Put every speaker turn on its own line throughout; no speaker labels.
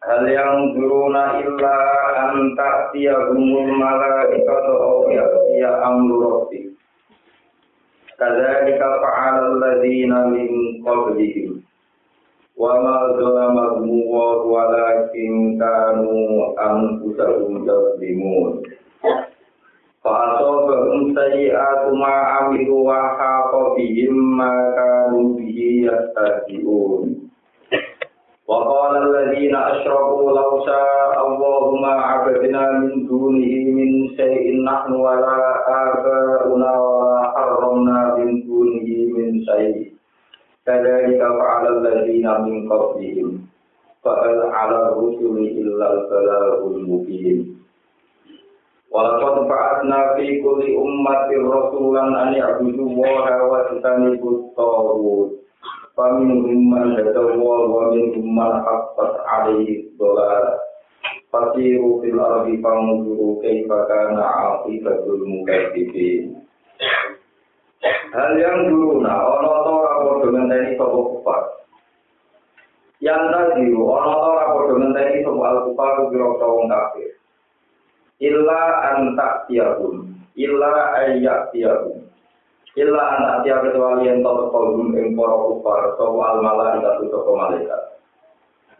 Hal yang duruna illa an ta'tiyahumul malaikatu aw ya'tiya amru rabbik. Kadzalika fa'ala alladziina min qablihim. Wa ma zalamahum walakin kanu anfusahum yazlimun. Fa'asabahum sayyi'atu ma 'amilu wa haqa bihim ma kanu bihi yastahzi'un. وقال الذين أشركوا لو شاء الله ما عبدنا من دونه من شيء نحن ولا آباؤنا ولا حرمنا من دونه من شيء كذلك فعل الذين من قبلهم فهل على الرسل إلا البلاغ المبين ولقد بعثنا في كل أمة رسولا أن يعبدوا الله واجتنبوا الطاغوت Famin umman jatuh wal wamin umman hafat alaih dolar. Fasiru fil ardi pangguru kaifaka na'afi badul mukaibibin. Hal yang dulu, nah, ono to rapor dengan tadi sopok kupat. Yang tadi, ono to rapor dengan tadi sopok alkupat kubirok tawong kafir. Illa antak tiagum, illa ayak. Illa anak dia kecuali yang tahu kolum ing para kufar sopo al malaikat sopo malaikat.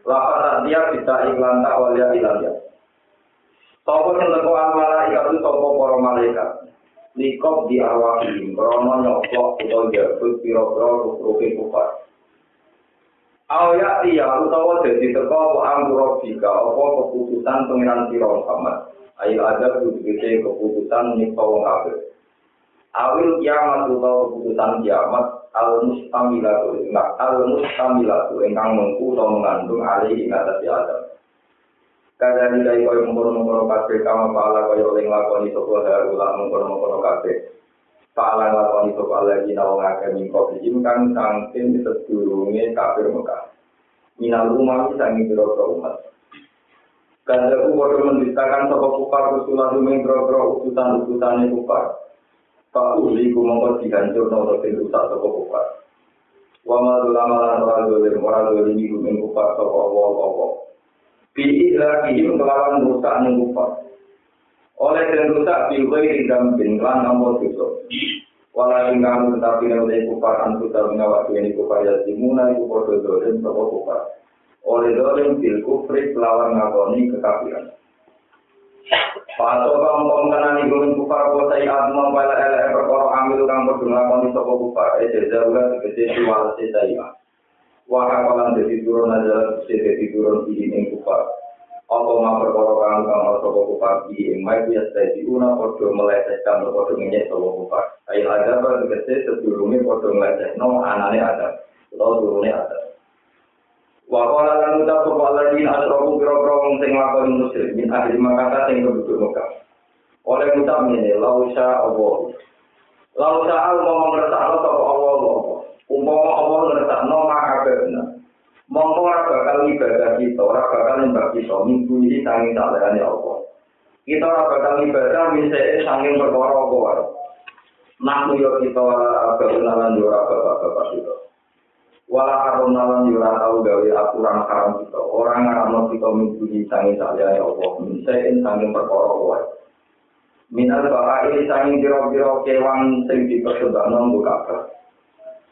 Lapat dia bisa iklan tak walia ilan ya. Sopo yang teko al malaikat sopo para malaikat. Likop di awakihim krono nyoplok utawa jabut piro-piro rupi kufar. Awya dia utawa jadi teko apa amro bika apa keputusan pengiran siro Muhammad. Ayo ada keputusan nyipta wong kafir. Awil kiamat utawa keputusan kiamat al mustamilatu enggak al mustamilatu ingkang mengku utawa mengandung alih ing atas adam. Kadang dari kaya mengkono-mengkono kabeh kama pala kaya oleh nglakoni sapa darula mengkono-mengkono kabeh. Pala nglakoni sapa lagi nawang akeh mingko bijim kang sangkin sedurunge kafir Mekah. Minal umam sangi biro umat. Kandaku bodoh mendistakan sapa kufar usulan rumeng biro-biro utusan-utusane kufar. Pak Uli ku mongko dihancur nopo sing rusak saka kufar. Wa ma ulama lan ora dolim ora dolim iku ing kufar saka Allah apa. Bi ilahihim kelawan rusak ning kufar. Oleh den rusak bi ghairi dambin lan nampa dosa. Wala ing kamu tetapi nek kufar antu ta menawa dene kufar ya dimuna iku padha dolim saka kufar. Oleh dolim bil kufri kelawan ngakoni kekafiran. Pato kang kang kanani gunung kufar kota i adma pala ele perkara amil kang padha nglakoni sapa kufar e jazaula tegese siwal sedaya. Wa kalan dadi turun aja dadi turun iki ing kufar. Apa ma perkara kang kang sapa kufar iki ing mai biasa dadi una padha melecehkan padha ngenyek sapa kufar. Ayo ada apa tegese sedurunge padha melecehno anane ada. Utawa turune ada. Wa qala lan uta sapa alladzina asyraku biro-biro wong sing nglakoni musyrik min ahli Makkah sing penduduk Mekah. Oleh ucap ngene, lausa Allah. Lausa Allah ngomong ngertakno sapa Allah Allah. Umpama Allah ngertakno maka benar. Mongko ora bakal ibadah kita, ora bakal nyembah kita, minggu ini sanging salehane Allah. Kita ora bakal ibadah misale sanging perkara apa wae. Nah, yo kita ora bakal lan ora bapak-bapak kita. Wala haram nalan yura tau gawe aturan haram kita. Orang ngaramno kita minggu sangi saya ya Allah misain sangi perkara wae. Minal bakai sangi biro-biro kewan sing dipersembahno buka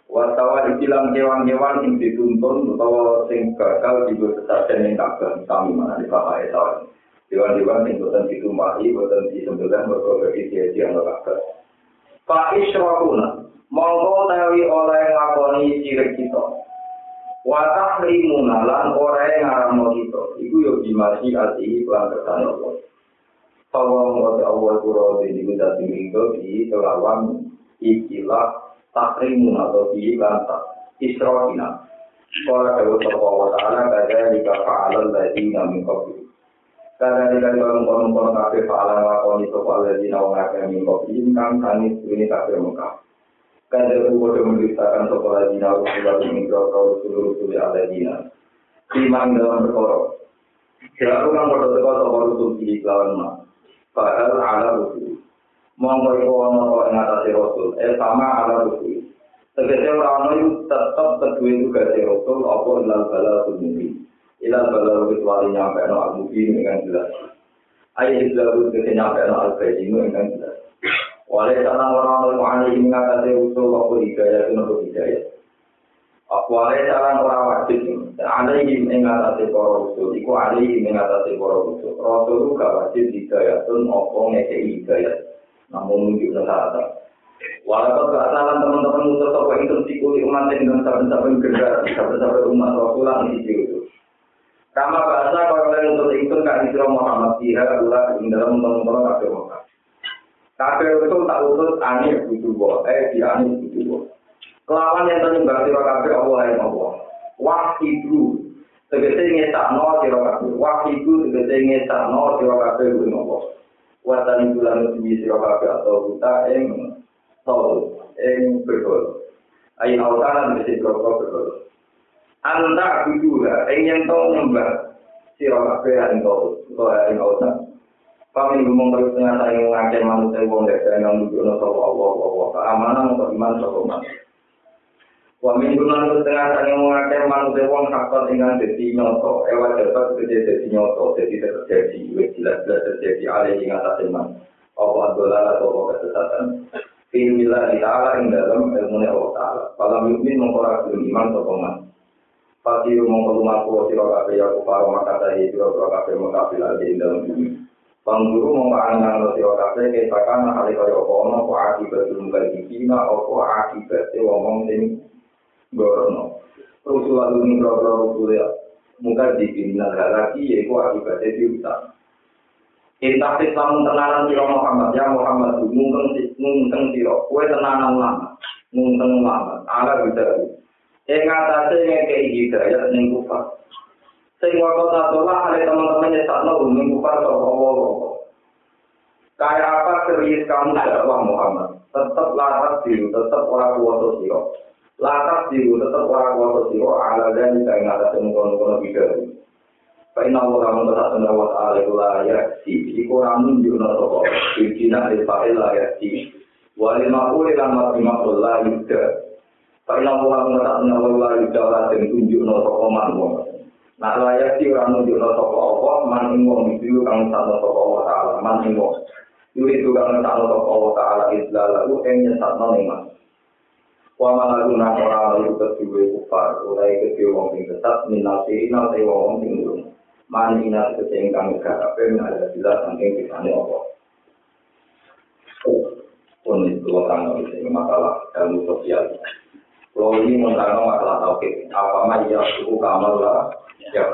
Wastawa dibilang kewan-kewan yang dituntun utawa sing gagal di kesajian yang kabel kami mana di bakai tahun Dewan-dewan yang buatan ditumpahi, buatan disembelih, berkata dia-dia yang kabel. Pak Israwuna, mongko tawi oleh ngakoni cilik kita. Wa tahrimuna lan ora ngaramno kita. Iku yo dimasi ati lan kersane Allah. Bahwa mengerti Allah kuro di guna tinggal di kelawan ikilah tahrimun atau di lantak isrohina. Sekolah kewa sapa wa ta'ala kada jika fa'alal ladhi namin kopi. Karena ini kan kalau mengkonon kafir fa'ala ngakoni sopa wa ngakir min kopi kang kani ini Mekah. Kan dari bodoh menceritakan sopa aladzina Rasulullah min kau seluruh sulit aladzina. Iman dalam berkorok. Selalu kan bodoh teko sopa Rasul di lawan ma. Fa'al ala Rasul. Monggo iku ana kok ing atase Rasul. Eh sama ala Rasul. Tegese ora ana iku tetep kedue tugas Rasul apa ilal bala mungkin. ilal kecuali nyampe no al mubin dengan jelas. Ayat islamu ketika nyampe no al bayyinu dengan jelas. Wale tanah orang orang ini mengatasi usul aku hidayah itu untuk hidayah. Aku wale tanah orang wajib ada ini mengatasi para usul. Iku ada ini mengatasi para usul. Rasul itu wajib hidayah itu ngopong ngekei hidayah. Namun menunjuk nesara. Walaupun keasalan teman-teman musuh toko itu sikuli umat yang dan saben-saben generasi, saben-saben umat Rasulullah di situ. Kama bahasa kalau kalian untuk itu kan Isra Muhammad Tiha adalah di dalam undang-undang kafir Mekah. Kafir itu tak utus aneh butuh boh, eh di aneh butuh boh. Kelawan yang tadi berarti kafir Allah yang Allah. Wah itu tegese ngetakno sira kabeh. Wah itu tegese ngetakno sira kabeh kuwi Allah. Watan bulan suci sira kabeh atau kita ing tol ing berkol. Ayo autaran mesti berkol berkol. anta bidura ingin tau nyembah sira kabeh ing tau utawa ing autan Kami ngomong terus dengan saya ngajak manusia wong desa yang nunjukno sapa Allah Allah keamanan untuk iman sapa man. Wa min gunan setengah saya ngajak manusia wong hakot ingkang dadi nyoto ewa dapat kerja dadi nyoto jadi terjadi wis jelas-jelas terjadi alih ing atas iman. Apa adalah atau kesesatan. Bismillah ta'ala ing dalam ilmu Allah ta'ala. Kalau mukmin mengkorak iman sapa man. Pasti mongko lumaku sira kabeh ya kufar maka tahi sira kabeh mengkafir ing dalam bumi. Pangguru mongko anang sira kabeh ke pakana hale kaya apa ono kok akibat lumbar dikina apa akibat wong sing gorono. Rasulullah ini berapa Rasulullah muka dipindah lagi yaitu akibatnya diutang. Intah Islam tenanan sira Muhammad ya Muhammad mungkeng mungkeng sira kowe tenanan lama mungkeng lama ala bisa Ing atase ngekei hidayah ning kufar. sing wakot nadola ada teman-teman yang tak tahu mengkufar Allah Kaya apa serius kamu allah Muhammad? Tetap latas diru, tetap orang kuasa siro. Latas diru, tetap orang kuasa siro ala dan kain ada yang mengkono-kono bidari Fa'inna Allah kamu tetap tanda wa ta'ala la yaksi Iku ramun yukna toko Ibtina sih, la yaksi Walil makuli lan mati makul lah yudda Fa'inna Allah kamu tetap tanda yang la yudda tunjuk nato toko Nah layak sih orang tunjuk no toko Allah man ing wong itu kang satu toko Allah taala man ing wong. Yuri itu kang satu toko Allah taala islah lalu ing nyesat no man. Wa malaku nang ora lalu kedua kufar ulai kedua wong sing tetap minal sirina te wong sing urung. Man ina sing kang garape ada jelas saking pisane Allah. Pun itu orang masalah ilmu sosial. Kalau ini menerangkan masalah tauhid, apa maya suku kamal lah, ya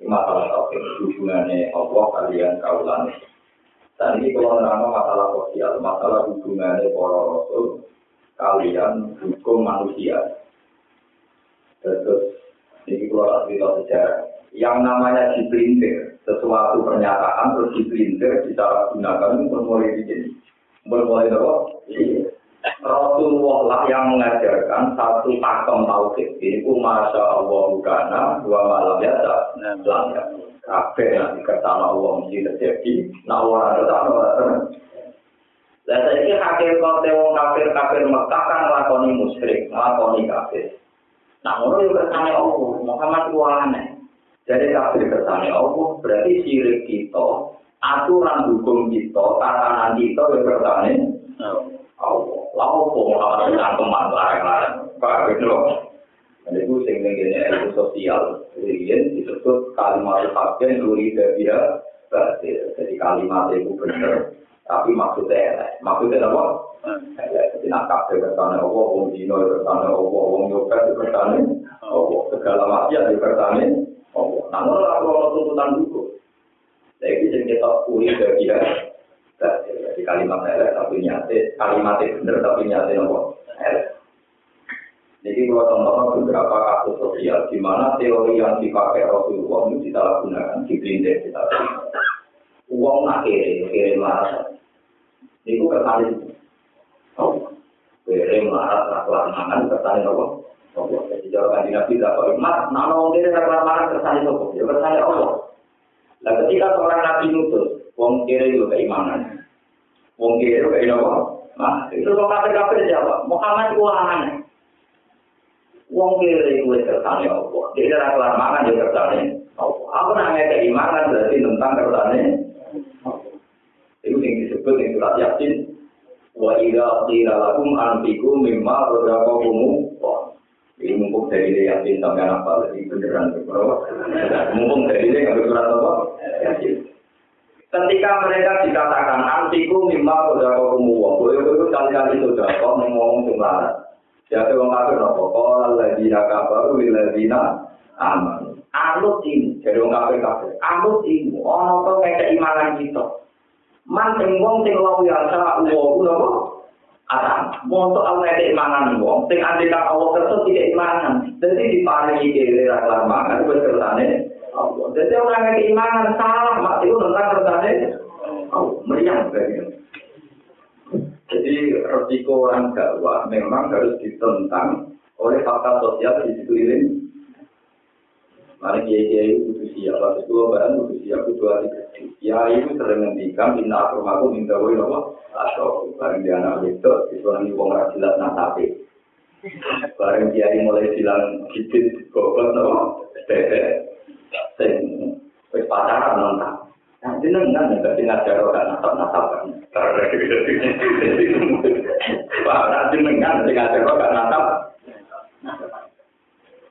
Ini masalah tauhid, hubungannya Allah kalian kaulan. Dan ini kalau menerangkan masalah sosial, masalah hubungannya para rasul kalian hukum manusia. Terus ini keluar cerita sejarah. Yang namanya diprintir, sesuatu pernyataan terus diprintir, disalahgunakan bermulai di sini. Bermulai apa? Rasulullah lah yang mengajarkan satu pakem tauhid. Ini ku masya Allah bukana dua malam ya lam ya. Kafe nanti kertana Allah mesti terjadi. Nah orang kertana orang terjadi. Dan saya ini hakikat wong kafir kafir Mekah kan ngelakoni musyrik, ngelakoni kafir. Nah orang itu kertanya Allah, Muhammad itu aneh. Jadi kafir kertanya Allah berarti sirik kita, aturan hukum kita, tatanan kita yang kertanya Allah. Lalu Muhammad dengan teman larang-larang. Pak, gitu Dan itu sehingga gini ilmu sosial. Jadi disebut kalimat fakir duri dia berarti jadi kalimat itu benar. Tapi maksudnya elek. Maksudnya apa? Jadi nak kafe bertanya Allah, wong dino bertanya Allah, wong nyopet bertanya Allah, segala maksiat bertanya Allah. Namun kalau tuntutan dulu, jadi kita kulit dari dia Jadi kalimat elek tapi nyate, kalimatnya bener tapi nyate nopo elek. Jadi kalau contoh beberapa kasus sosial di mana teori yang dipakai Rasulullah itu kita gunakan di kita. Uang nak kiri, kiri marah. Itu kesalahan. Oh, kiri marah, rakyat mangan, kesalahan apa? Oh, jadi jawab kanji Nabi, dapat mas, nama orang kiri rakyat mangan, kesalahan apa? Ya kesalahan Allah. Nah, ketika seorang Nabi nutus, uang kiri itu keimanan. Wong kiri kayak apa? Nah, itu kok kafir ya, kafir jawab. Muhammad ulangan. Wong kiri gue tertanya Allah. Jadi cara kelar makan dia tertanya. Aku nanya keimanan berarti tentang tertanya. Itu yang disebut yang surat yakin. Wa ila qila lakum anfiku mimma rodakakumu. Ini mumpung dari dia yakin sampai anak balik. Ini beneran. Mumpung dari dia yang surat apa? Yakin. Ketika mereka dikatakan antiku mimma razaqakumu wa boleh itu kali-kali sudah kok ngomong sembarangan. Jadi orang kafir nopo kalau lagi kafaru lil ladina aman. Anut ini, jadi orang kafir kafir. Anut ini, ono to kayak keimanan kita. Man sing wong sing lawu ya sa uwo napa? Atam. Montok Allah keimanan wong sing andekan Allah kersa tidak imanan. Jadi diparingi kiri ra mangan kersane Allah. Jadi orang yang keimanan salah, mak itu tentang kersane Allah. Meriang begitu. Jadi resiko orang dakwah memang harus ditentang oleh fakta sosial di sekeliling. Mari kiai kiai itu siap, waktu itu barang itu siap itu hari. Kiai itu sering ngendikan minta rumahku minta woi nopo atau bareng dia anak itu itu nanti wong rajilat nasabe. Bareng kiai mulai bilang gigit bobot nopo tete sing wis pacaran nonton. Nah, jenengan nggak tinggal jaro kan nasab nasaban. Karena gitu. Pak, nanti jenengan tinggal jaro kan nasab.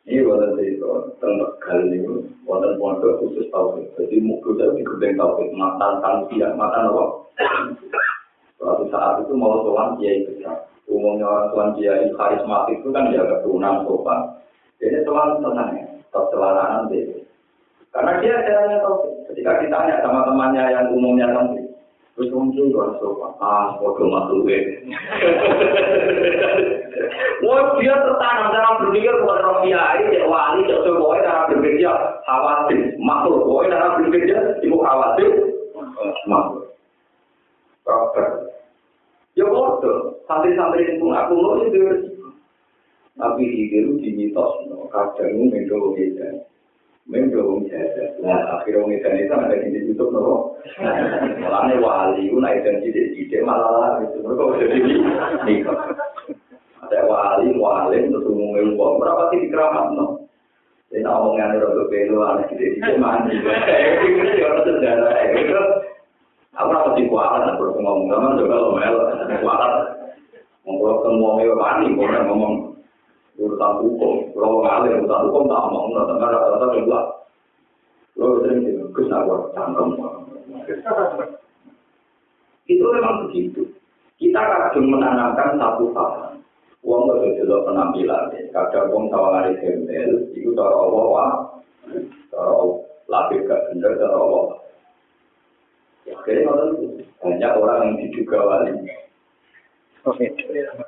Ini wonten itu tentang kali ini wonten pondok khusus tauhid. Jadi mukul saya di gedeng tauhid, matan tangsian, matan apa? Suatu saat itu mau tuan kiai besar. Umumnya orang tuan kiai karismatik itu kan jaga turunan sopan. Ini tuan tenang ya, tercelananan deh. Karena dia caranya tauhid. Ketika ditanya sama temannya yang umumnya santri, terus mungkin harus sopan. Ah, bodoh makhluk Wah, dia tertanam cara berpikir bukan orang kiai, cek wali, cek semuanya cara berpikir khawatir, makhluk. Pokoknya cara berpikir ibu khawatir, makhluk. Dokter. Ya bodoh, santri-santri itu aku mau itu Tapi itu di mitos, kadang beda. Mendorong beda. Nah, akhirnya ngedan itu ada di ditutup, no. Mulanya wali, itu naik dan tidak-tidak malah itu. Mereka udah jadi nikah. ada wali, wali, terus umumnya uang, berapa sih dikeramat, no? Jadi ngomongnya ada untuk belu, anak gede di mandi. Ini orang sejarah, itu. Aku rasa di kualan, aku ngomong, ngomong, coba lo mel, kualan. Ngomong, semua mewah mandi, ngomong, ngomong, urusan hukum, kalau ngalih, urusan hukum, tak ngomong, no, teman rata-rata juga. Lo sering gitu, kesana gua cangkem. Itu memang begitu. Kita kadang menanamkan satu hal. Wong kok delok penampilan, kadang wong sawangane gembel, iku cara Allah wah. Cara lapik gak bener cara Allah. Ya, kira banyak orang yang diduga wali.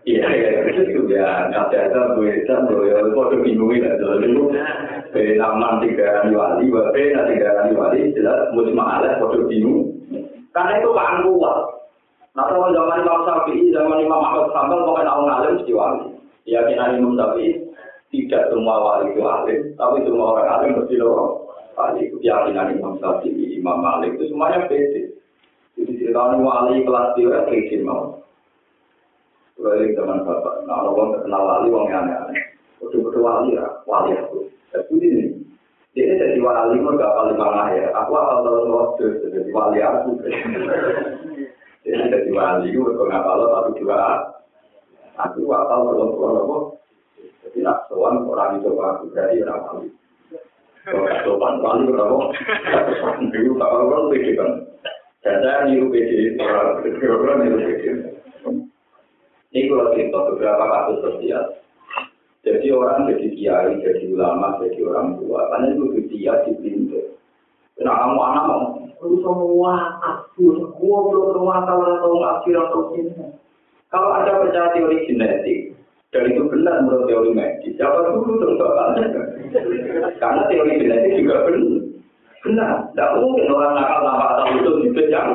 Iya, ya, nggak ada ya, ya, aman tiga wali, jelas. Karena itu kan kuat. Nah, kalau zaman Imam Syafi'i, zaman Imam Ahmad Sambal, pokoknya orang alim mesti wali. Keyakinan Imam tidak semua wali itu alim, tapi semua orang alim mesti loh. Wali keyakinan Imam Syafi'i, Imam Malik itu semuanya beda. Jadi cerita wali kelas dia kayak mau. Kalau zaman bapak, nah orang terkenal wali, orang yang aneh-aneh. Betul-betul wali ya, wali aku. Tapi ini, dia jadi wali, mereka paling mana ya. Aku asal tahu waktu jadi wali aku. Jadi jadi wali itu berpengaruh kalau satu dua aku akal belum keluar apa. Jadi nak soal orang itu aku dari orang wali. Sopan wali berapa? Itu kalau orang beda kan. Dan saya niru beda orang orang niru beda. Ini kalau cerita beberapa kasus sosial. Jadi orang jadi kiai, jadi ulama, jadi orang tua, karena itu dia di pintu. Nah, kamu anak mau, lu semua aku, gua belum tahu atau ngakhir atau ini. Kalau ada percaya teori genetik, dan itu benar menurut teori medis, siapa dulu terus bapaknya? Karena teori genetik juga benar. Benar, tidak mungkin orang nakal tanpa tahu itu yang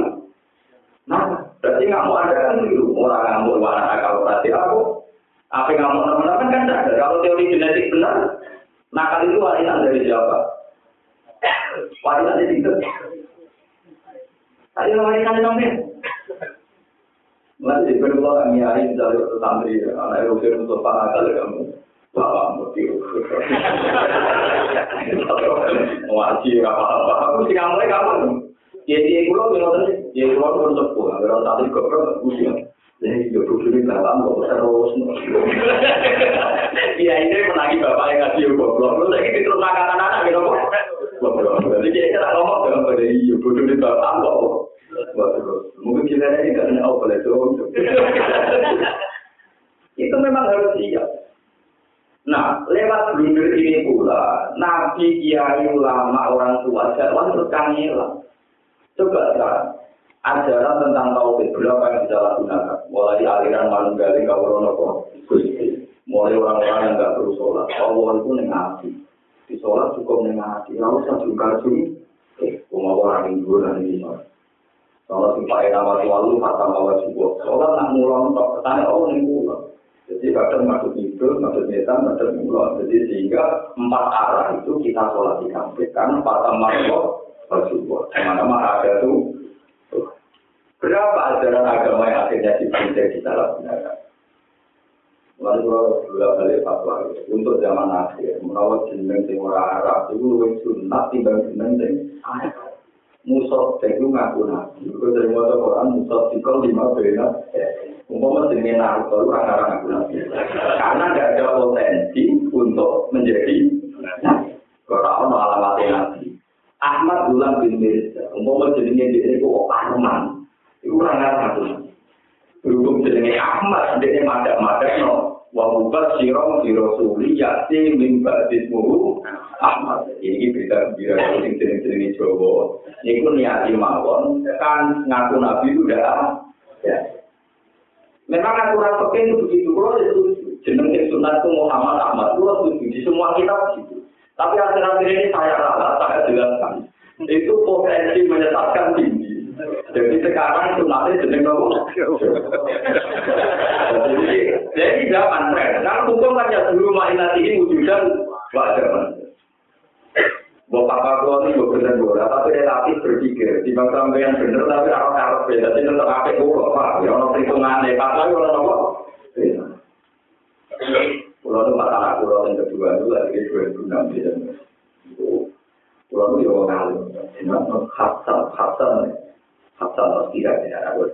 Nah, berarti mau ada kan itu orang ngamuk warna nakal berarti aku apa yang ngamuk teman-teman kan ada. Kalau teori genetik benar, nakal itu warisan dari siapa? Warisan dari itu. Ayo warisan dari Masih berdua kami hari dari santri, anak Eropa untuk para kali kamu. Bapak mesti ngaji apa-apa. Aku sih kamu kapan? Ya dia dia sepuh, agar tadi. Jadi kudu ini bapak kok terus. Iya ini. Lu lagi terus makan anak gitu kok. Jadi dia kira ngomong dengan pada ini bapak kok. Mungkin kita ini. Itu memang harus siap. Nah, lewat blunder ini pula, nabi, kiai, ulama, orang tua, jadwal terus kangelan. Coba sekarang, ajaran tentang tauhid berapa yang bisa lakukan? Mulai aliran manunggali kaurono gusti, mulai orang-orang yang nggak perlu sholat, Allah itu nengati. Di sholat cukup nengati, lalu saya juga sih, eh, mau orang minggu dan ini sholat. Sholat si Pak Nama Tualu, kata bawa cukup. Sholat nak mulai untuk petani, oh mulai. Jadi kadang masuk itu, masuk nyetan, masuk mulai. Jadi sehingga empat arah itu kita sholat di kampung. Karena empat tamar bersyukur. Ke mana-mana ada tuh. Berapa ajaran agama yang akhirnya dipakai di dalam gunakan? Lalu kalau dua balik fatwa untuk zaman akhir, merawat jeneng sing ora Arab itu lebih sunat timbang jeneng sing Musab itu ngaku nabi. Itu dari mata Quran Musab dikol lima bena. Umpama jenenge Naruto itu orang ngaku nabi. Karena tidak ada potensi untuk menjadi nabi. Kalau ono alamat nabi. Ahmad Gulam bin Mirza. Umpama jenenge dia itu Ahmad. Itu ngaku nabi. Berhubung jenenge Ahmad, dia madak-madak no. Wa mubas sirong sirosuli yati min ba'dismuhu Ahmad. Ini berita sing jeneng-jeneng Jawa. Ini pun niati mawon kan ngaku nabi itu udah ya. Memang aturan pekin itu begitu. Kalau itu jeneng sunat itu Muhammad Ahmad. Setuju di semua kitab begitu. Tapi akhir-akhir ini saya rasa saya jelaskan. Itu potensi menyesatkan tinggi. Jadi sekarang sunatnya jeneng apa? Jadi zaman tren. Kan hukum kan ya dulu mainat ini wujudan wajar. Bapak Pak ini juga benar bola, tapi relatif berpikir. Di bangsa yang benar, tapi orang harus beda. Jadi tetap apa pulau, Pak? Ya orang perhitungan deh. Pak lagi orang apa? Pulau itu masalah pulau yang kedua itu lagi ribu enam belas. Pulau itu yang ngalir. Ini Hasan, Hasan, Hasan harus tidak tidak ada.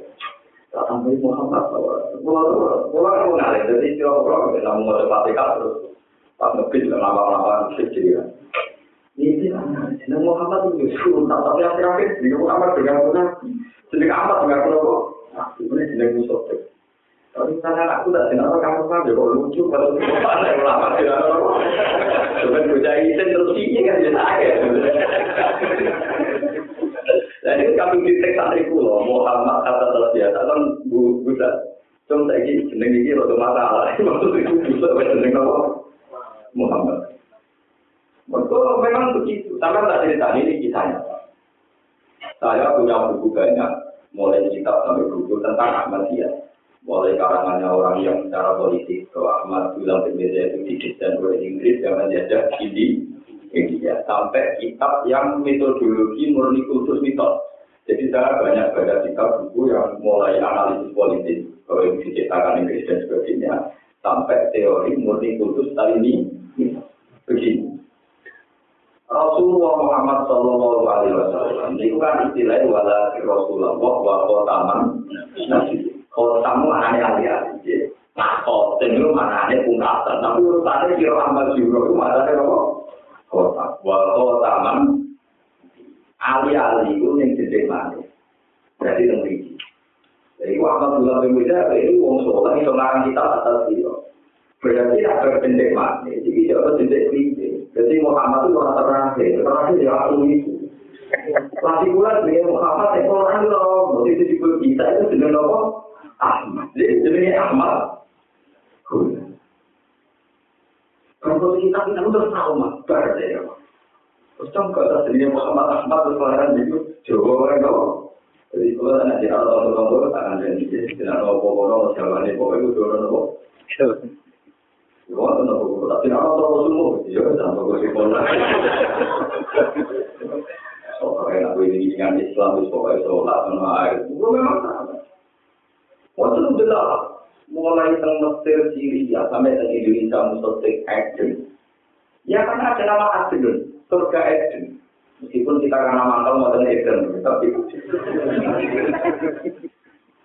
Datang dari Muhammad, pulau itu ngalir. Jadi pulau pulau kita mau cepat terus. Pak Nabi juga lama-lama. Ini jeneng Muhammad itu Yusuf, tapi akhir-akhir jeneng Muhammad dengan guna jeneng Ahmad dengan kok. Nah, ini jeneng Yusuf. Tapi misalnya aku tak jeneng apa kamu kan, ya kok lucu kalau mana yang lama jeneng apa. Cuma bocah isin terus ini kan jadi saya. Dan ini kami di teks santri kulo, Muhammad kata terus biasa kan bu buta. Cuma saya ini jeneng ini rodo masalah. Maksud itu bisa jeneng apa? Muhammad. Mereka memang begitu. Sama tak cerita ini kisahnya. Saya punya buku banyak, mulai kitab sampai buku tentang Ahmadiyah. Mulai karangannya orang yang secara politik, ke Ahmad bilang berbeda itu didesain oleh Inggris yang menjajah di India. Sampai kitab yang metodologi murni khusus mitos. Jadi saya banyak baca kitab buku yang mulai analisis politik, kalau yang diciptakan Inggris dan sebagainya, sampai teori murni khusus tadi ini begini. Rasulullah Muhammad Sallallahu Alaihi Wasallam itu kan istilahnya wala Rasulullah wa khotaman nabi. Khotamu aneh alih-alih. Nah, khotem itu mana aneh pungkasan. Tapi urusannya kira amal juro itu mana ada apa? Khotam. Wa khotaman alih-alih itu yang jadi mana? Jadi yang tinggi. Jadi Sallallahu Alaihi Wasallam itu wong sholat itu ngarang kita atas dia. Berarti ada pendek mati. Jadi tidak pendek tinggi. Jadi Muhammad itu orang terakhir, terakhir ya aku itu. Lagi pula dengan Muhammad yang orang waktu itu disebut kita itu dengan apa? Ahmad. Jadi jenisnya Ahmad. Kalau kita kita terus tahu mas, berarti ya. Terus kan kata sendiri Muhammad Ahmad terus kelahiran itu Jawa kan kok. Jadi kalau ada di atas orang tua tangan dan ini tidak tahu orang siapa nih pokoknya itu orang apa. Wah, tentu aku tapi nama tahu semua. Ya, jangan tahu sih pun. Soalnya aku ini dengan Islam pokoknya sholat sama air. Itu memang Waktu itu benar. Mulai teng Mesir, Syria, sampai teng Indonesia, Musotik, Eden. Ya karena ada nama Eden. surga Eden. Meskipun kita karena mantel model Eden, tapi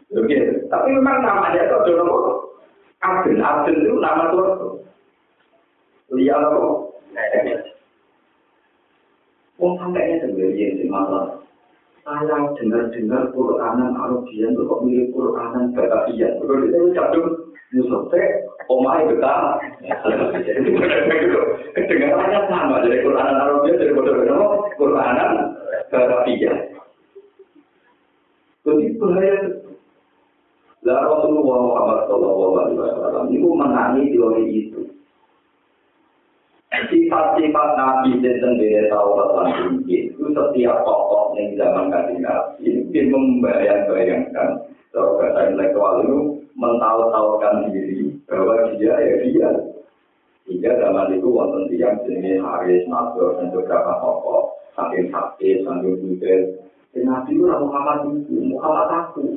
Oke, tapi memang namanya itu ada nama Aden. Aden itu nama surga. Lihat apa? Wong sampainya sendiri yang sih masalah. Saya dengar-dengar Quranan Arabian itu kok mirip Quranan Batavian. Kalau itu jatuh Musote, omai betah. Kedengarannya sama dari Quran Arabia dari bodoh-bodoh Quran Arabia. Jadi bahaya lah Rasulullah Muhammad Shallallahu Alaihi Wasallam itu menangi teori itu. Sifat-sifat Nabi tentang diri Taurat dan itu setiap tokoh yang zaman kajian Nabi membayang-bayangkan. Kalau kata intelektual itu mentahu-tahukan diri bahwa dia ya dia. Hingga zaman itu wonten tiang jenis Haris, Nasr, dan beberapa tokoh saking sakit, budir. Si Nabi itu Muhammad itu, Muhammad aku.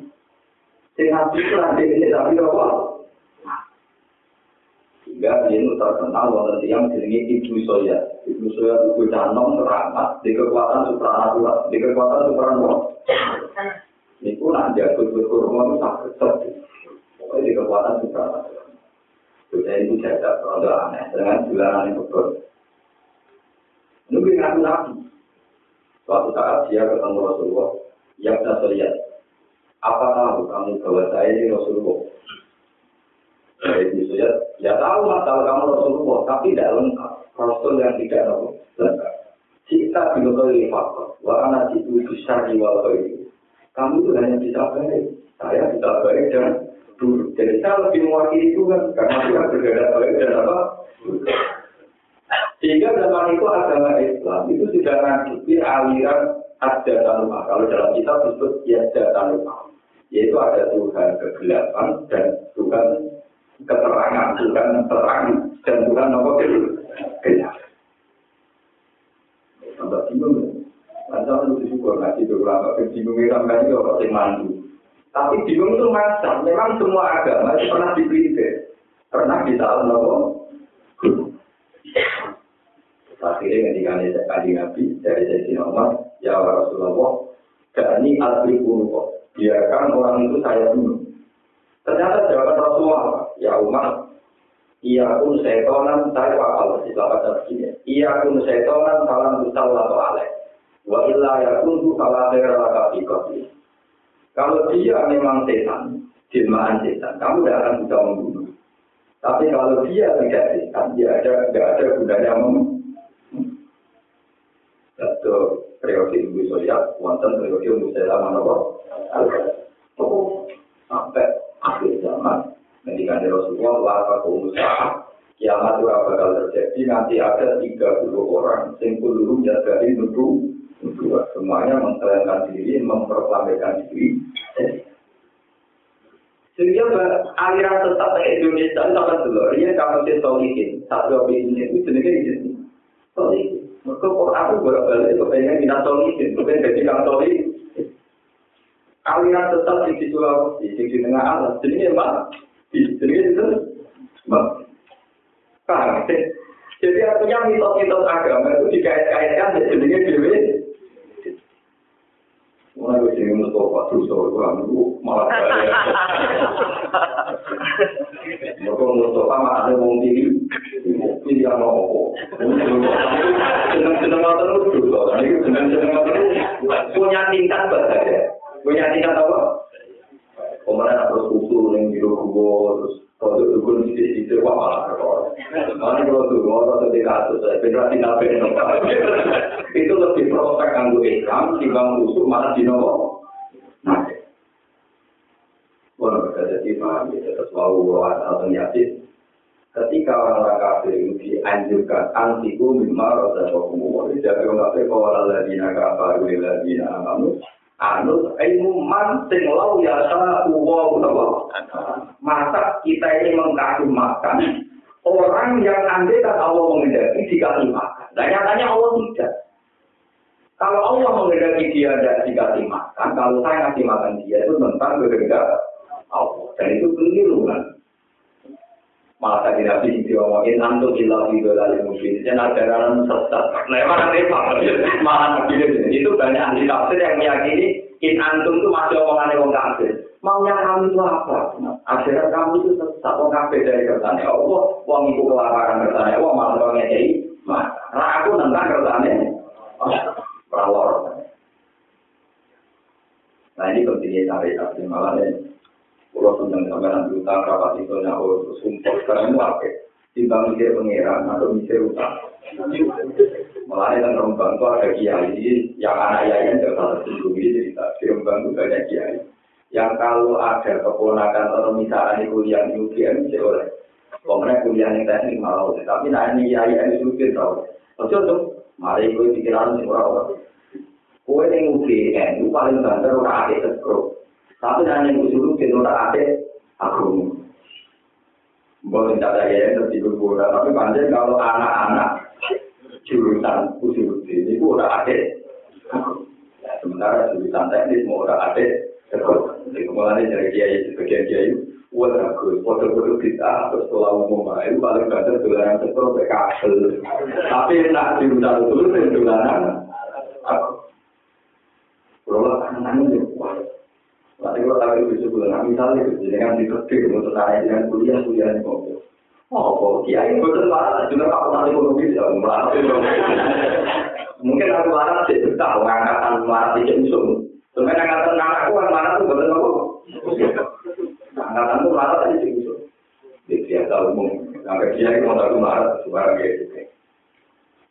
Nabi itu ini tapi apa? Hingga dia itu terkenal wonten tiang jenis Ibnu Soya. Ibnu Soya itu canong teramat di kekuatan supranatural, di kekuatan supranatural. Niku nak jago kurma itu sakit sakit. Pokoknya di kekuatan supranatural. Sudah itu jaga produk aneh dengan bulanan yang betul. Nunggu ngaku nabi. Suatu saat dia ketemu Rasulullah. Ya kita lihat. Apa tahu kamu bahwa saya ini Rasulullah? Saya sudah. Ya tahu masalah kamu Rasulullah. Tapi tidak lengkap. Rasul yang tidak lengkap. Kita binukul faktor. Wa anak itu bisa diwalaui. Kamu itu hanya bisa baik. Saya bisa baik dan dulu. Jadi saya lebih mewakili Tuhan karena Tuhan berbeda baik dan apa? Sehingga zaman itu agama Islam itu sudah ngajubi aliran ada tanpa. Kalau dalam kita disebut ada tanpa. Yaitu ada Tuhan kegelapan dan Tuhan keterangan, Tuhan terang dan Tuhan apa. Sampai bingung ya. Disyukur ngaji itu orang yang. Tapi bingung itu macam, memang semua agama itu pernah dipilih, pernah ditahu nopo. Akhirnya ketika ada kali Nabi dari Sayyidina Umar, ya Rasulullah, ini asli kok, biarkan orang itu saya bunuh. Ternyata jawaban Rasulullah, ya Umar, Iya pun setonan saya wakal di sahabat begini. Iya pun setonan salam besar atau alek. Wa illa ya kuntu kala laka Kalau dia memang setan, jelmaan setan, kamu tidak akan bisa membunuh. Tapi kalau dia tidak setan, dia ada tidak ada gunanya membunuh. Satu periode Ibu Sosial, wonten periode Ibu Sosial mana Oh, sampai akhir zaman, ketika Rasulullah, laka pengusaha, kiamat itu bakal terjadi, nanti ada 30 orang, yang kuluru dari nudu, semuanya mengklaimkan diri, memproklamirkan diri. Sehingga aliran tetap ke Indonesia itu akan dulu. Ini kalau kita solihin, satu opini itu jenisnya di sini. Solihin. Maka Quran itu bolak-balik kepengen kita solihin, kepengen jadi kang solihin. Aliran tetap di situ di di tengah alam. Jenisnya apa? Jenisnya itu. Paham? Jadi artinya mitos-mitos agama itu dikait-kaitkan dengan jenisnya Mulai gue jadi Mustafa, terus kalau gue ambil malah kaya. Mereka Mustafa mah ada wong tinggi, pilih yang mau. Senang-senang terus dulu, ini senang-senang terus. Punya tingkat bahasa Punya tingkat apa? Kemudian terus usul yang biru kubo, terus kalau dukun di situ wah malah keror. Mana kalau tuh orang tuh di kasus, federasi nabi itu lebih prospek anggo Islam, timbang musuh malah di nomor. Nah, Wah, bisa jadi paham, ya, terus mau bawa atau yasin. ketika orang-orang kafir itu dianjurkan antiku mimma rasa hukum jadi orang kafir kalau ladina kafaru ladina amanu anut ilmu man sing lau ya sa uwa masa kita ini mengkasih makan orang yang andai kan Allah mengendaki dikasih makan. Dan nyatanya Allah tidak. Kalau Allah mengendaki dia dan dikasih makan. Kalau saya ngasih makan dia itu tentang kehendak Allah. Dan itu keliru kan malah tadi nabi itu ngomongin antum ilah itu dari mungkin dan ajaran sesat. Nah mana repot malah begini itu banyak ahli tafsir yang meyakini in antum itu masih omongan orang kafir. Maunya kami itu apa? Ajaran kamu itu sesat. Orang kafir dari kertanya Allah uang itu kelaparan kertanya Allah malah orang ngekei nah aku tentang kertanya perawar nah ini pentingnya cari tafsir malah Pulau tentang sampean utang rapat itu nyawa sumpah sekarang itu apa? Timbang mikir pengiran atau mikir utang. Malah yang rembang itu ada kiai yang anak yayan tidak salah satu ini cerita. Di rembang itu banyak kiai. Yang kalau ada keponakan atau misalnya kuliah di UGM bisa oleh. Pemerintah kuliah yang teknik malah tapi nah ini kiai ini sulit tau. Maksudnya tuh, mari gue pikiran sih orang-orang. Kue yang UGM itu paling banter orang adik sekrup. Tapi hanya usul itu tak ada aku. Boleh tidak ada yang tertidur bola, tapi panjang kalau anak-anak jurusan usul ini itu udah ada. Ya, sementara jurusan teknis mau udah ada. Jadi kemudian dari kiai sebagian kiai, wah bagus, foto-foto kita terus sekolah umum itu paling banter dolanan sektor PKL. Tapi nak jurusan usul itu dolanan aku. Kalau anak-anak itu Nanti kalau tahu itu sebulan, misalnya itu dengan diketik untuk saya dengan kuliah kuliah di mobil. Oh, kok kiai betul lah, juga aku nanti ekonomi bisa melarang. Mungkin aku larang sih, tahu ngangkatan melarang di jensum. Sebenarnya ngangkatan anakku yang mana tuh betul aku. Angkatan tuh marah tadi jensum. Di biasa umum, sampai kiai mau tahu marah, suara gitu.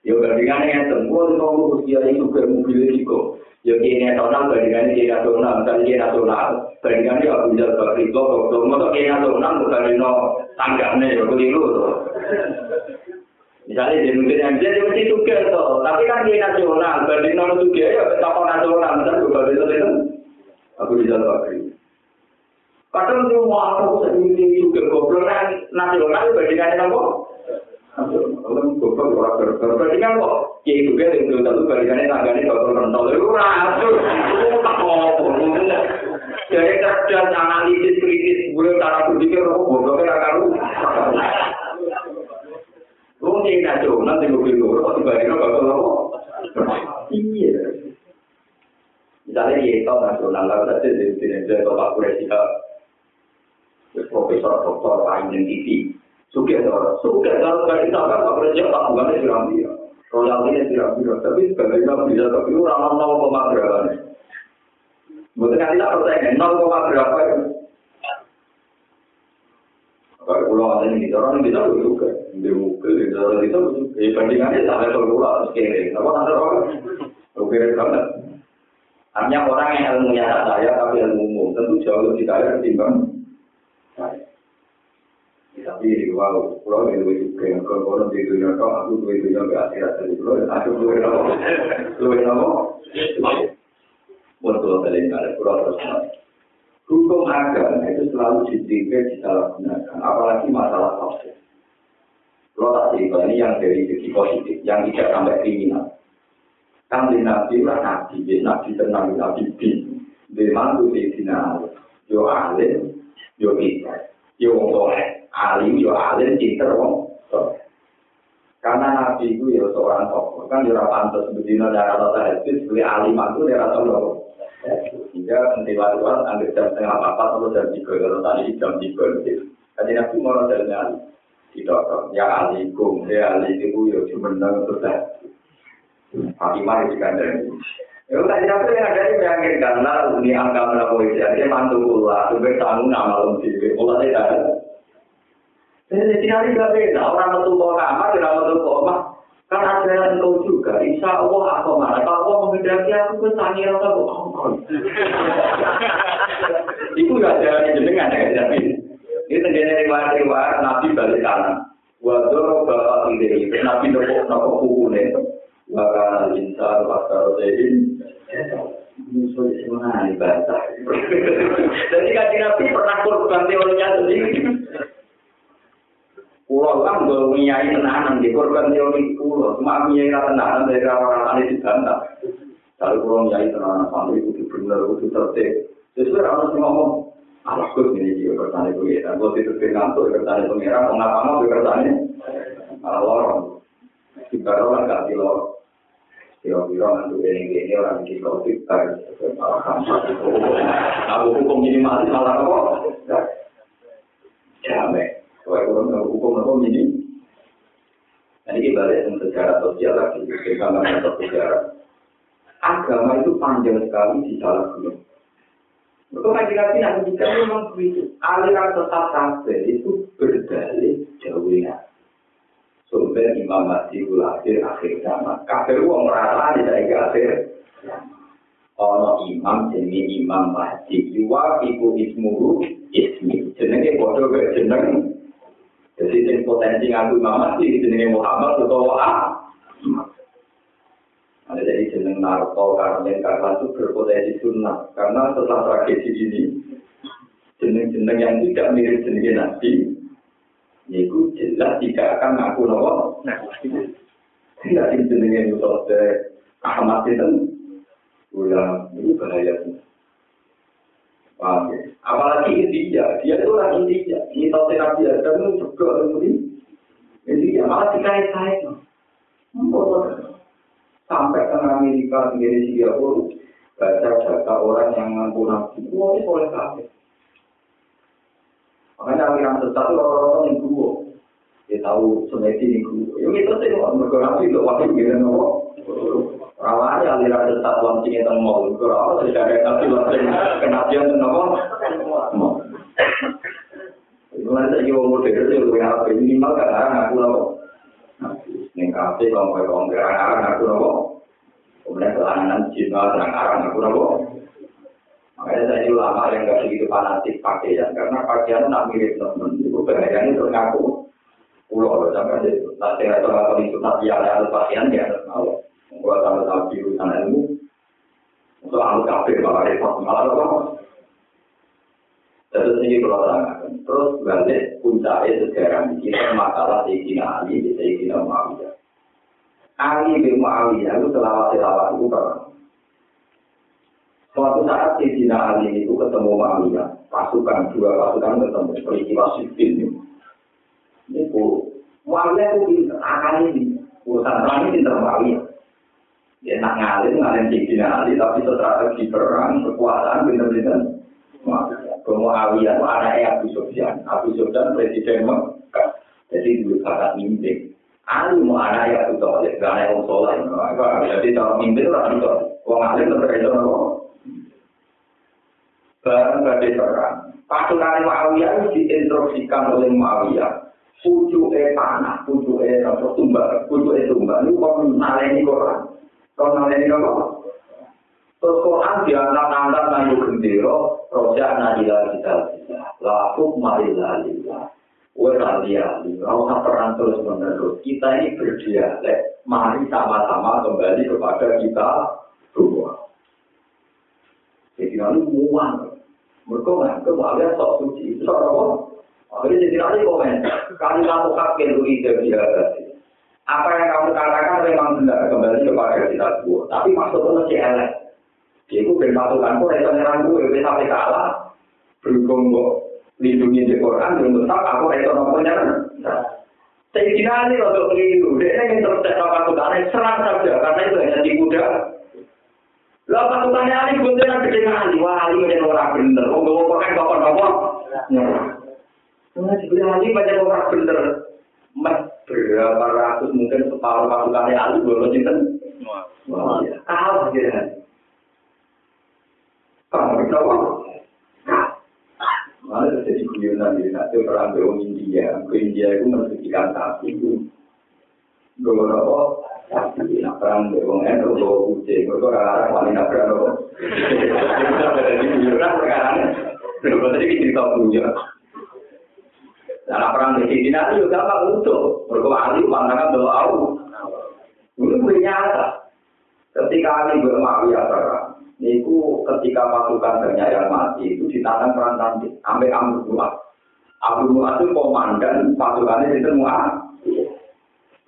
Ya bandingannya yang semua itu mau kiai juga mobil itu. Ya kini nasional bandingannya kini nasional, misalnya kini nasional, bandingannya ya bisa berikut, kalau mau kini nasional bukan di tangganya ya keliru tuh. Misalnya di mungkin yang dia mesti juga tuh, tapi kan kini nasional, banding non juga ya tokoh nasional, misalnya bukan itu itu, aku bisa berikut. Kadang dia mau aku sendiri juga goblok nasional bandingannya nopo. Dulu. Jadi analisis kritis, gue cara berpikir kok gobloknya akan lu. Lu nih nasional di mobil gue, kok dibalikin dokter apa? Iya. Misalnya ya itu nasional, lalu saja di sini dia bapak presiden, profesor doktor lain yang TV. Suka orang, suka kalau nggak ditangkap nggak kerja tak bukan siram dia. Royaltinya siram dia, tapi sebenarnya bisa tapi orang nol koma berapa nih? Mungkin nanti tak percaya nol koma berapa ya? Kalau pulau ada kita orang kita juga, di mobil di dalam kita juga. Ya bandingannya sampai ke pulau kiri, apa nanti orang? Oke banget. Hanya orang yang ilmunya saya tapi ilmu umum tentu jauh lebih kaya ketimbang. Tapi wow, pulau ini lebih suka yang kalau di dunia kau aku lebih dunia ke akhirat. Dari pulau aku lebih nama. Lebih nama. Betul kalian ada pulau terus. Hukum agama itu selalu dididik disalahgunakan apalagi masalah tafsir. Pulau tak ini yang dari sisi positif yang tidak sampai kriminal. Kan di nabi lah nabi di nabi tenang nabi bin. Di mantu di sini yo alim yo kita yo soleh alim yo alim pinter wong. Karena nabi itu ya seorang tokoh. Kan dia pantas begini darah rata hadis beli alim itu dia rata loh hingga nanti waktu kan ambil jam setengah empat atau jam tiga kalau tadi jam tiga gitu jadi nabi mau jalan tidak ya alikum ya alim itu ya cuma nang sudah Fatimah itu kan dari Ya udah tidak yang ada yang meyakinkan lah ini angka melakukan itu dia mantu pula tuh bertanggung nama lebih pula tidak Jadi tinggal gak beda, orang metu kok kamar, orang metu kok omah. Kan ada engkau juga, insya Allah aku marah. Kalau Allah menghendaki aku ke sangi rasa kok Itu gak ada jenengan ya, tapi ini Ini riwayat-riwayat Nabi balik kanan. Waduh bapak ide Nabi nopo nopo kukunya. Maka insan pasar jadi musuh semua ibadah. Jadi kaji Nabi pernah korban teorinya sendiri. Pulau kan gue menyai tenanan di korban teori pulau. Cuma menyai tenanan dari orang-orang ini dibantah. Kalau pulau menyai tenanan sampai itu benar itu tertib. Sesuai harus ngomong. Alah gue ini juga bertanya pengiran. Gue itu ngantuk bertanya pengiran. Mau ngapa mau bertanya? Malah lorong. Ibarat orang gak di lorong. Kira-kira nanti ini orang di covid kan, aku hukum minimal malah apa? Jamai, kalau kurang hukum apa ini? Kita lihat sejarah sosial lagi, kita nggak sejarah. Agama itu panjang sekali di salah gunung. Untuk kaji-kaji nanti jika memang begitu, aliran sesat itu berdalih jauhnya. sumber Imam Mahdi lahir akhir zaman. Kafir wong merasa di dari akhir Ono imam jenenge Imam Mahdi. Iwa iku ismuru ismi. Jenenge bodoh ke jeneng. Jadi sing potensi ngaku Imam Mahdi jenenge Muhammad utawa Ahmad. Ada jadi jeneng Narto karena karena itu berpotensi sunnah. Karena setelah tragedi ini, jeneng-jeneng yang tidak mirip jeneng Nabi, Niku jelas tidak akan ngaku nopo. Tidak jenenge Musa Ahmad itu ulang itu bahaya. Paham ya? Apalagi India, dia itu orang India. Ini tahu Nabi Adam itu juga ini. India malah dikait-kait. Sampai ke Amerika, sendiri Singapura, baca data orang yang ngaku Nabi. Wah, itu oleh kafir. Makanya aliran sesat itu orang-orang yang guru. Dia tahu semedi ini guru. Ya itu sih, mereka itu wakil gila nopo. Rawane aliran sesat langsung yang mau. Kalau tidak ada nabi langsung kenabian itu nopo. Itu nanti lagi mau modern itu lebih apa minimal orang ngaku nopo. Neng kafe kalau mau ngomong orang-orang ngaku nopo. Kemudian kelangan jiwa orang-orang ngaku nopo. Makanya saya ini ulama yang gak begitu fanatik pakaian, karena pakaian nak mirip teman, itu bahayanya untuk ngaku. Pulau loh, sampai itu. Nanti atau atau itu tapi ada ada pakaian dia harus. Gua tahu tahu urusan ilmu. Untuk alu kafir malah repot malah apa? Terus ini kalau. Terus balik puncaknya sejarah kita masalah Sayyidina Ali di Sayyidina Muawiyah. Ali bin Muawiyah itu selawat selawat itu pernah. Suatu saat di Dina Ali itu ketemu Muawiyah, pasukan dua pasukan ketemu peristiwa sipil ini. Ini bu, Muawiyah itu akan ini urusan perang ini pinter Muawiyah. Dia nak ngalir ngalir di Dina Ali, tapi strategi perang kekuasaan pinter-pinter Muawiyah. Muawiyah itu anaknya Abu Sufyan, Abu Sufyan presiden Mekah, jadi dulu kakak mimpi. Ali mau anaknya Abu Talib, gak ada yang soleh. Jadi kalau mimpi itu orang itu, orang alim tetap itu barang badai perang. Pasukan Muawiyah diinstruksikan oleh Muawiyah. Pucuke panah, pucuke apa tumbal, pucuke tumbal itu kok naleni Quran. Kok naleni apa? Terus Quran diangkat-angkat nayu gendera, rojak najila kita Laku marila lillah. Weralia, rasa perang terus menerus. Kita ini berdialek, mari sama-sama kembali kepada kita dua. Jadi lalu muang. Mereka menganggap Muawiyah sok suci. Sok apa? Akhirnya jadi nanti komen. Kali kamu kakek itu ide dia Apa yang kamu katakan memang benar kembali kepada kita dua. Tapi maksudnya masih elek. Itu berpatukan kok itu nyerang gue, gue sampai kalah. Berhubung kok lindungi di Quran, belum tetap aku itu nopo nyerang. Sayyidina Ali untuk keliru, dia ingin terus pasukannya, serang saja, karena itu hanya muda. Lah pasukannya Ali guntingan gede kali, wah Ali menjadi orang bener, oh gak mau pakai kapan apa? Nah, jadi Ali menjadi orang bener, berapa ratus mungkin separuh pasukannya Ali belum cinta. Wah, kalah gitu. Kamu kenapa? Malah jadi guyonan di nanti orang ke India, ke India itu mensucikan sapi itu. Gue apa? Tapi nak perang di wong itu gue kucing, gue kok orang paling nak perang lo. Jadi guyonan perkara ini. Terus tadi kita cerita punya. Nah, perang di sini nanti juga gampang untuk berkuali pandangan doa aku. Ini bernyata. Ketika Ali bermakna perang, niku ketika pasukan banyak yang mati itu ditantang perang nanti sampai Amr Buat. Amr Buat itu komandan pasukannya itu semua.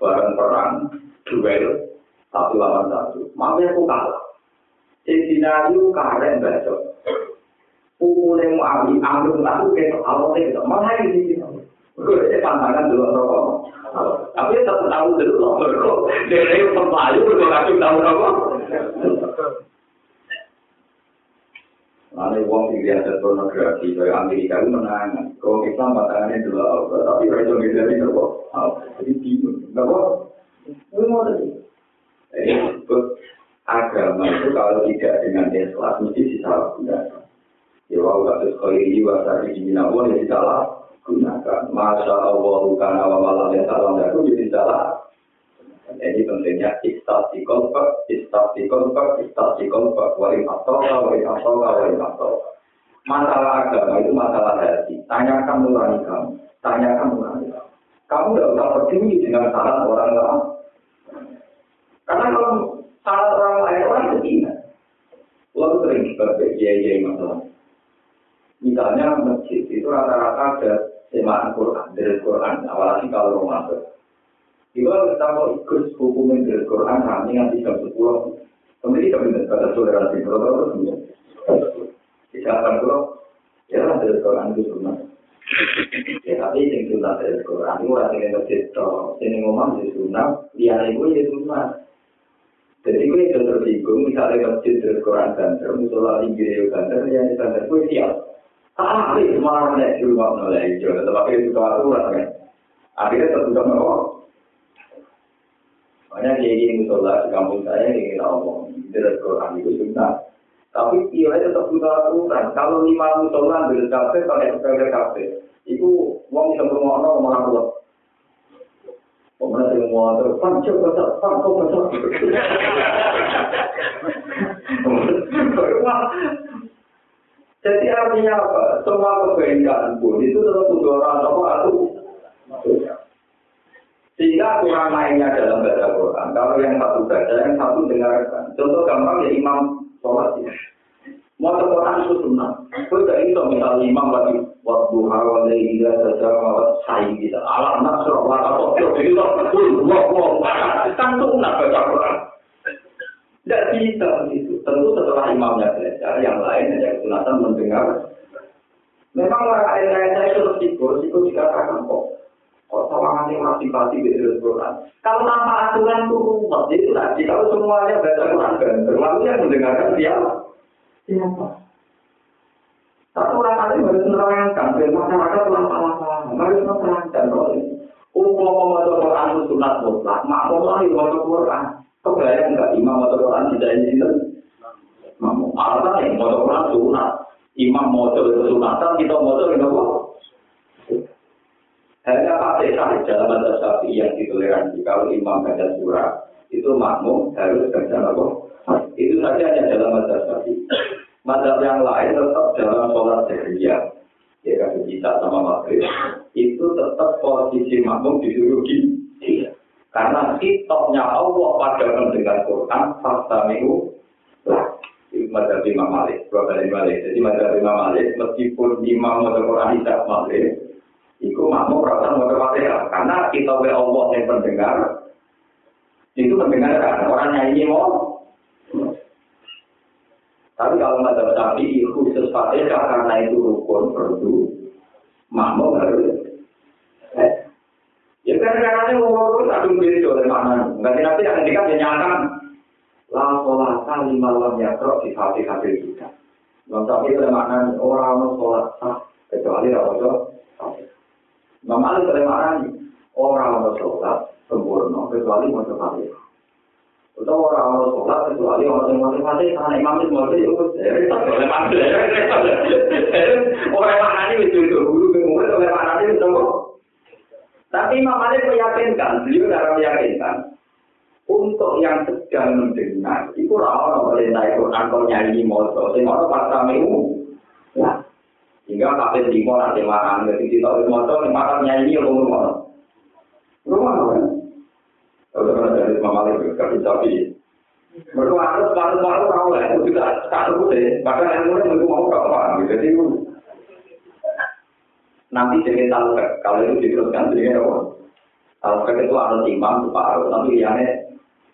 Barang perang duel satu lawan satu. Makanya aku kalah. Sayyidina Ali karen baca. Pukulnya Mu'awi, Amr Buat itu kayak awalnya gitu. Malah ini Gue pantangan dulu rokok. Tapi tetap tahu dulu rokok. Dari pemayu gue kasih tahu rokok. Lalu uang tinggi ada pornografi dari Amerika itu menang. Kalau Islam pasangannya dulu apa? Tapi mereka beda ini rokok. Jadi bingung. Rokok. Itu mau tadi. Jadi agama itu kalau tidak dengan ikhlas mesti disalahgunakan. Ya, wau kasus kau ini wasari di ya disalah gunakan. Masya Allah, karena wa malam yang salam aku jadi salah. Jadi pentingnya istati kolpak, istati kolpak, istati kolpak, wali atoka, wali atoka, wali atoka. Masalah agama itu masalah hati. Tanyakan nurani kamu, tanyakan nurani kamu. Kamu tidak usah peduli dengan salah orang lain. Karena kalau salah orang lain, orang ingat. Lalu sering berbeda masalah. Misalnya masjid itu rata-rata ada semaan Quran, dari Quran, apalagi kalau. Itu kalau kita mau ikut hukumin dari Quran, nanti nanti jam sepuluh. Kemudian kita minta kata toleransi, kalau terus kemudian. Silakan kalau ya dari Quran itu sunnah. Ya tapi yang sunnah dari Quran itu orang yang masjid, ini ngomong di sunnah, dia itu ya sunnah. Jadi gue itu tersinggung, misalnya masjid dari Quran Inggris banter, yang di banter gue siap. Tapi semangat nek di rumah mulai hijau, tetap akhirnya juga aturan kan. Akhirnya tertutup merokok. Banyak kayak gini musola di kampung saya yang kita omong, dari Quran itu sunnah. Tapi iya tetap butuh aturan. Kalau lima musola dari kafe, pakai sepeda kafe, itu uang bisa bermono malah pulang. Pemenang yang mau terus, pan coba tak, pan kok besar. Jadi artinya apa? Semua kebaikan pun itu tetap untuk orang apa atau sehingga kurang lainnya dalam baca Quran. Kalau yang satu baca, yang satu dengarkan. Contoh gampang ya imam sholat ya. Mau Quran itu sunnah. Kau tidak bisa misalnya imam lagi waktu hawa leila saja mawat sayi kita. Alam nasr wa itu betul. Wah wah. Kan sunnah baca Quran. Tidak bisa begitu. Tentu setelah imamnya belajar, yang lain hanya kesunatan mendengar. Memang orang lain-lain saya itu resiko, resiko dikatakan kok. Kok sawangan yang masih pasti di Quran. Kalau tanpa aturan itu rumah, itu tadi. Kalau semuanya baca Quran banter, lalu yang mendengarkan siapa? Siapa? Tapi orang lain harus menerangkan, biar masyarakat tulang salah-salah. Harus menerangkan ini. Umum membaca Quran itu sunat mutlak, makmum membaca Quran. Kebayang enggak imam atau Quran tidak ini itu? Mamu, artinya yang mau Quran sunat. Imam mau coba sunatan, kita mau coba itu apa? Hanya pakai sahih dalam bahasa sapi yang ditoleransi. Kalau imam baca surah, itu makmum harus baca apa? Itu saja hanya dalam bahasa sapi. Mazhab yang lain tetap dalam sholat jahriyah. Ya kan kita sama maghrib. Itu tetap posisi makmum disuruh di. Karena kitoknya Allah pada mendengar Quran, fakta lah. Itu mazhab Imam Malik, dua kali Malik. Jadi mazhab Imam Malik, meskipun imam mau Quran tidak Malik, itu makmum perasaan mau Fatihah. Karena kita oleh Allah yang mendengar, itu mendengarkan. Orang nyanyi mau. Tapi kalau mazhab Syafi'i khusus Fatihah karena itu rukun perlu makmum harus Kan karena ngomong aduh diri oleh mana? Nanti nanti yang kita menyatakan la sholat kali malam ya terus di hati hati kita. Bang Sapi itu makna orang mau sholat sah kecuali rawat Imam Ali itu makna orang mau sholat sempurna kecuali mau sholat. Atau orang mau sholat kecuali orang yang mau sholat karena imam itu mau sholat Orang mana ini itu dulu kemudian oleh mana semua tapi Imam Malik meyakinkan, beliau tidak meyakinkan. Untuk yang sedang mendengar, itu orang perintah itu angkor nyanyi motor, sing orang pas kami Ya, sehingga sehingga kafir lima nanti makan jadi kita harus motor makan nyanyi yang rumah rumah kan kalau pernah dari mama lagi kafir sapi Mereka harus baru-baru tahu lah, itu juga satu deh. Bahkan yang mulai mau gak paham, jadi itu nanti jadi tahu kalau itu diteruskan jadi apa? Kalau itu harus imam separuh, tapi yang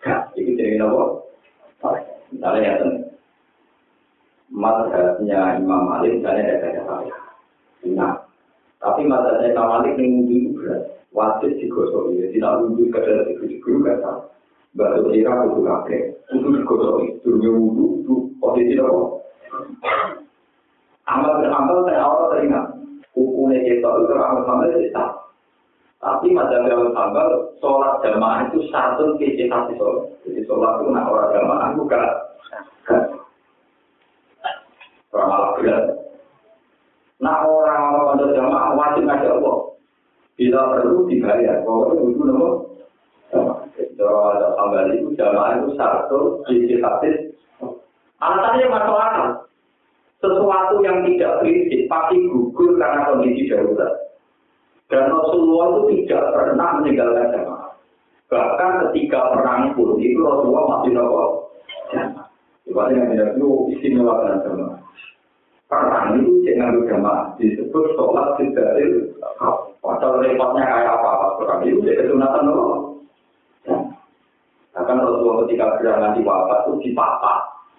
gak, itu jadi apa? Misalnya ya, mazhabnya Imam Malik misalnya ada kata saya. Nah, tapi mazhabnya Imam Malik ini wudhu berat. Wajib digosok ya, tidak wudhu kadang itu kata. Baru kira wudhu kakek, wudhu digosok itu, dunia wudhu itu posisi apa? Amal beramal dan awal teringat. Hukumnya kita itu amal amal itu sah. Tapi mazhab yang sambal, sholat jamaah itu satu kisi hati sholat. Jadi sholat itu nak orang jamaah bukan. Orang berat. Nah orang-orang pada jamaah wajib ngajak Allah. Bila perlu dibayar. Pokoknya itu nama. Kalau ada sambal itu jamaah itu satu hati. Alasannya masuk akal. Sesuatu yang tidak prinsip pasti gugur karena kondisi darurat. Dan Rasulullah itu tidak pernah meninggalkan jamaah. Bahkan ketika perang pun itu Rasulullah masih nopo jamaah. Yang tidak itu istimewa dengan jamaah. Perang itu jangan jamaah disebut sholat tidak Padahal repotnya kayak apa perang itu jadi kesunatan nopo. Bahkan Rasulullah ketika berjalan di wafat itu dipapa.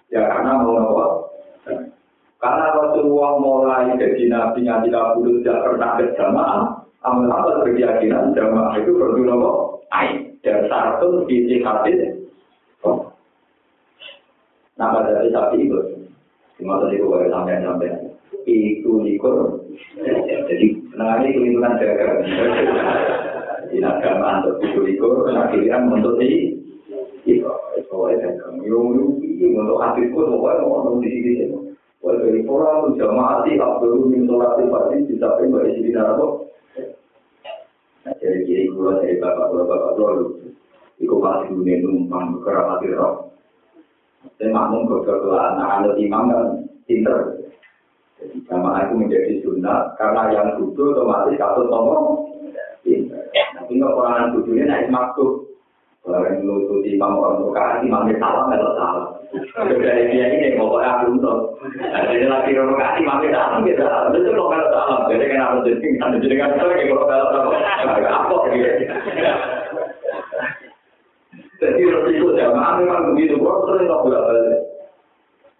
Ya karena mau nopo. Karena Rasulullah mulai dari Nabi yang tidak tidak pernah ke jamaah, amal amal berkeyakinan jamaah itu perlu nopo ain dan satu di hadis. Nama dari sapi itu, cuma tadi gue sampai sampai itu likur. Jadi nah ini kelihatan jaga. Di agama untuk itu likur, akhirnya untuk di itu, soalnya kan, yung yung untuk hadisku, pokoknya mau di sini. Wal dari orang jamaati abdul min sholati fardhi bisa pun bagi sini narapo. Nah, jadi kiri kula dari bapak kula bapak kula Iku pasti dunia numpang keramat roh. Saya makmum beberapa anak-anak imam kan pinter. Jadi jamaah itu menjadi sunnah karena yang duduk otomatis satu tombol pinter. Tapi nggak orang duduknya naik makhluk. Kalau yang lutut imam orang bukaan imamnya salah nggak salah. Dia ini pokoknya aku untuk. Jadi lagi rono kasih mami dalam gitu. Itu kok kalau dalam. Jadi kan harus jadi kan jadi kan kalau kalau kalau apa gitu. Jadi resiko jamaah memang begitu. Kok sering nggak bolak balik.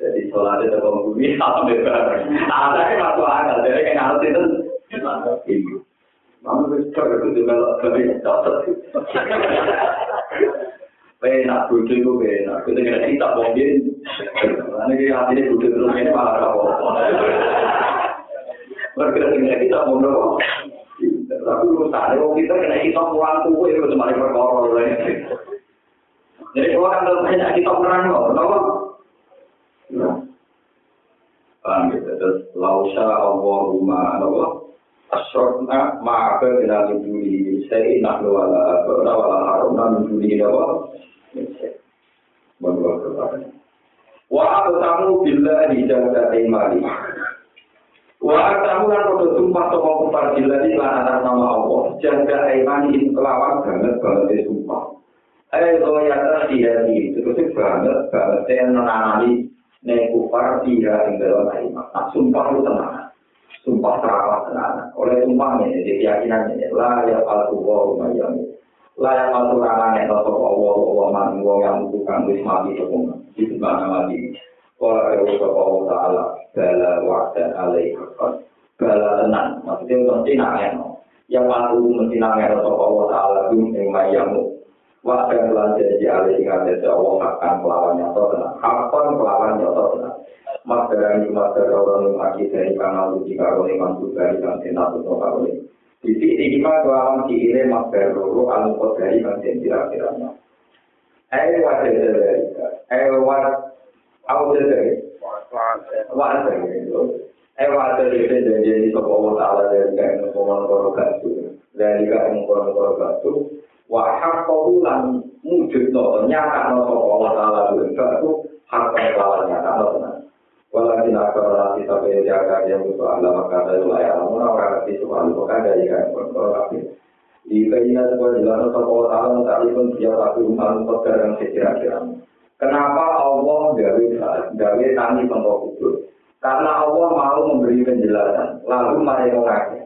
Jadi sholatnya tetap bumi sama bebas. Ada yang masuk akal. Jadi kan harus itu. Mama besar itu juga lebih cocok. Penak bodoh itu penak. Kita kena kita mungkin. Karena kita hatinya bodoh terus ini malah apa-apa. Bergerak dengan kita berapa? Tapi urusannya, kita kena kita pulang tuh, itu cuma di perkara. Jadi kalau kan banyak kita perang, kenapa? Paham gitu. Terus, lausa Allahumma Allah. Asyurna ma'aka bila minjuli Saya nak wala abara wala harumna minjuli dawa Menurut kepadanya Wa atamu bila dijaga imali Wa atamu lan kodo sumpah Toko kupar bila di lan atas nama Allah. Jaga imani kelawan banget banget sumpah. Eh goyata dia di Terus banget banget Saya menanami Nek kupar dia ing dalam iman. Sumpah itu tenang. Sumpah terawat tenan. Oleh sumpahnya, jadi keyakinannya, lah ya palsu wa umayyam. layak mampu rangan itu atau Allah Allah mati wong yang bukan wis mati semua itu mana mati kalau ya Allah Allah Taala bala wakdan alaihi bala tenang maksudnya untuk Cina ya yang mampu mencinangi atau Allah Taala bin yang mayamu wakdan lan janji alaihi kata Allah akan melawan nyata tenang akan melawan nyata tenang Mas dari mas dari orang yang lagi dari kanal di karoni mantu dari kantin atau kanoni Di sini lima doang di ini mas dari loro alumkot dari kan senat kiranya. Eh wajah dari eh wajah aku dari? Wajah dari eh wajah dari dan jadi sebuah taala dari kan ngomong ngomong gatu dari kan ngomong ngomong gatu wahak kau lan mujud no nyata no sebuah taala dari gatu hak kau nyata no Walakin akar nasi sampai jaga dia musuh Allah maka saya layak namun orang ngerti soal itu kan dari kan tapi di keinginan sebuah jelas atau Allah tadi pun dia satu rumah untuk yang sekira-kira. Kenapa Allah gawe gawe tani contoh kudus? Karena Allah mau memberi penjelasan, lalu mereka mengaku.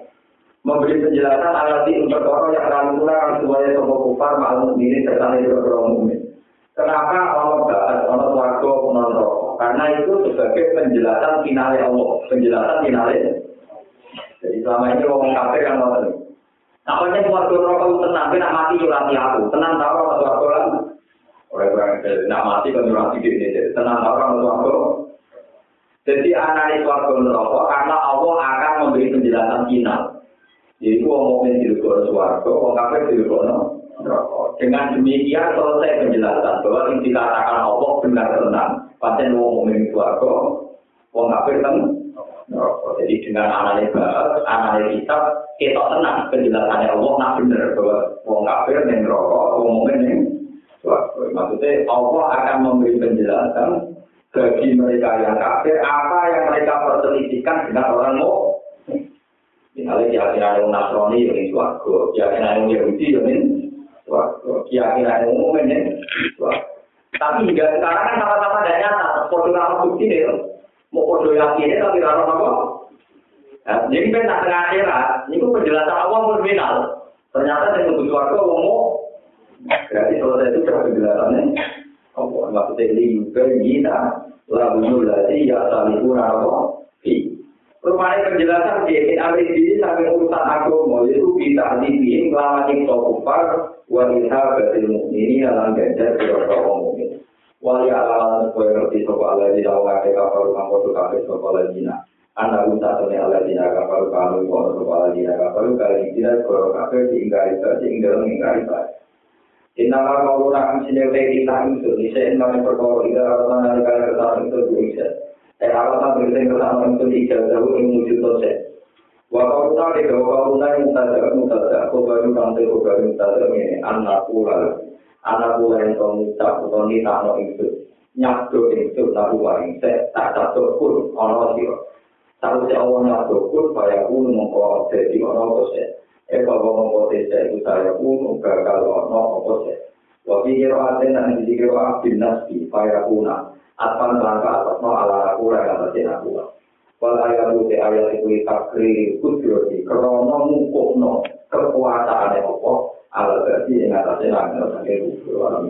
Memberi penjelasan alat di perkara yang akan mulai semuanya sebuah kufar maklum ini serta itu. Kenapa Allah bahas Allah warga non Karena itu sebagai penjelasan finale Allah, penjelasan finale. Jadi selama ini orang kafir yang mau Namanya warga rokok itu tenang, tapi nak mati curati aku. Tenang tahu orang warga lagi. Orang-orang nak mati kan curati gini, tenang tahu orang warga. Jadi analis warga rokok karena Allah akan memberi penjelasan final. Jadi orang mukmin di luar suarga, orang kafir di luar dengan demikian selesai penjelasan bahwa yang dikatakan Allah benar tenang. Pasien mau mukmin suarga, wong kafir kan Jadi dengan analis analis kitab kita tenang. Penjelasannya Allah nak benar bahwa wong kafir yang rokok, wong mukmin yang Maksudnya Allah akan memberi penjelasan bagi mereka yang kafir apa yang mereka perselisihkan dengan orang mau Misalnya keyakinan yang Nasrani yang suarga, keyakinan yang Yahudi yang keyakinan umum ini. Tapi hingga sekarang kan sama-sama tidak nyata, foto nama bukti deh, mau foto yakin tapi rasa apa? Nah, jadi kan tengah akhirat, ini penjelasan Allah pun final. Ternyata yang untuk suarga mau berarti selesai itu sudah penjelasannya. Allah maksudnya ini kita lagu nulati ya salihun apa? Rupanya penjelasan di Ibn Amri ini sampai urusan agama itu kita dibikin kelama cipta wanita batil mukmini dalam ganjar beberapa mukmin. Wali alalan sesuai ngerti sopa ala di dalam wakai kapal rumah kotu kafe sopa ala dina. Anak usaha sone ala dina kapal kamu kono sopa ala dina kapal kali dina koro kafe diinggari saja inggal menginggari saja. Innalah kau nak sini kita itu, bisa indah perkara ida rasa kesalahan itu bisa. Eh alasan berita pertama itu ijazah yang wujud. Wakau tak ada wakau tak yang. Kau baru kantor kau baru mutada ini anak pula anak pula yang kau muta kau ni tak mau itu nyatu itu lalu waring se tak satu pun ono sih. Tahu si awal nyatu pun supaya pun mengkau jadi ono dosen. Eh kalau mengkau desa itu saya pun gagal ono dosen. Wabi kiro aten dan di kiro abin nasbi supaya punah. Atman langka atas no ala aku yang atas aku. Wal ayat itu ayat itu takri kudroti krono mukuk no kekuasaan apa ala berarti yang atasnya sebagai rukun alam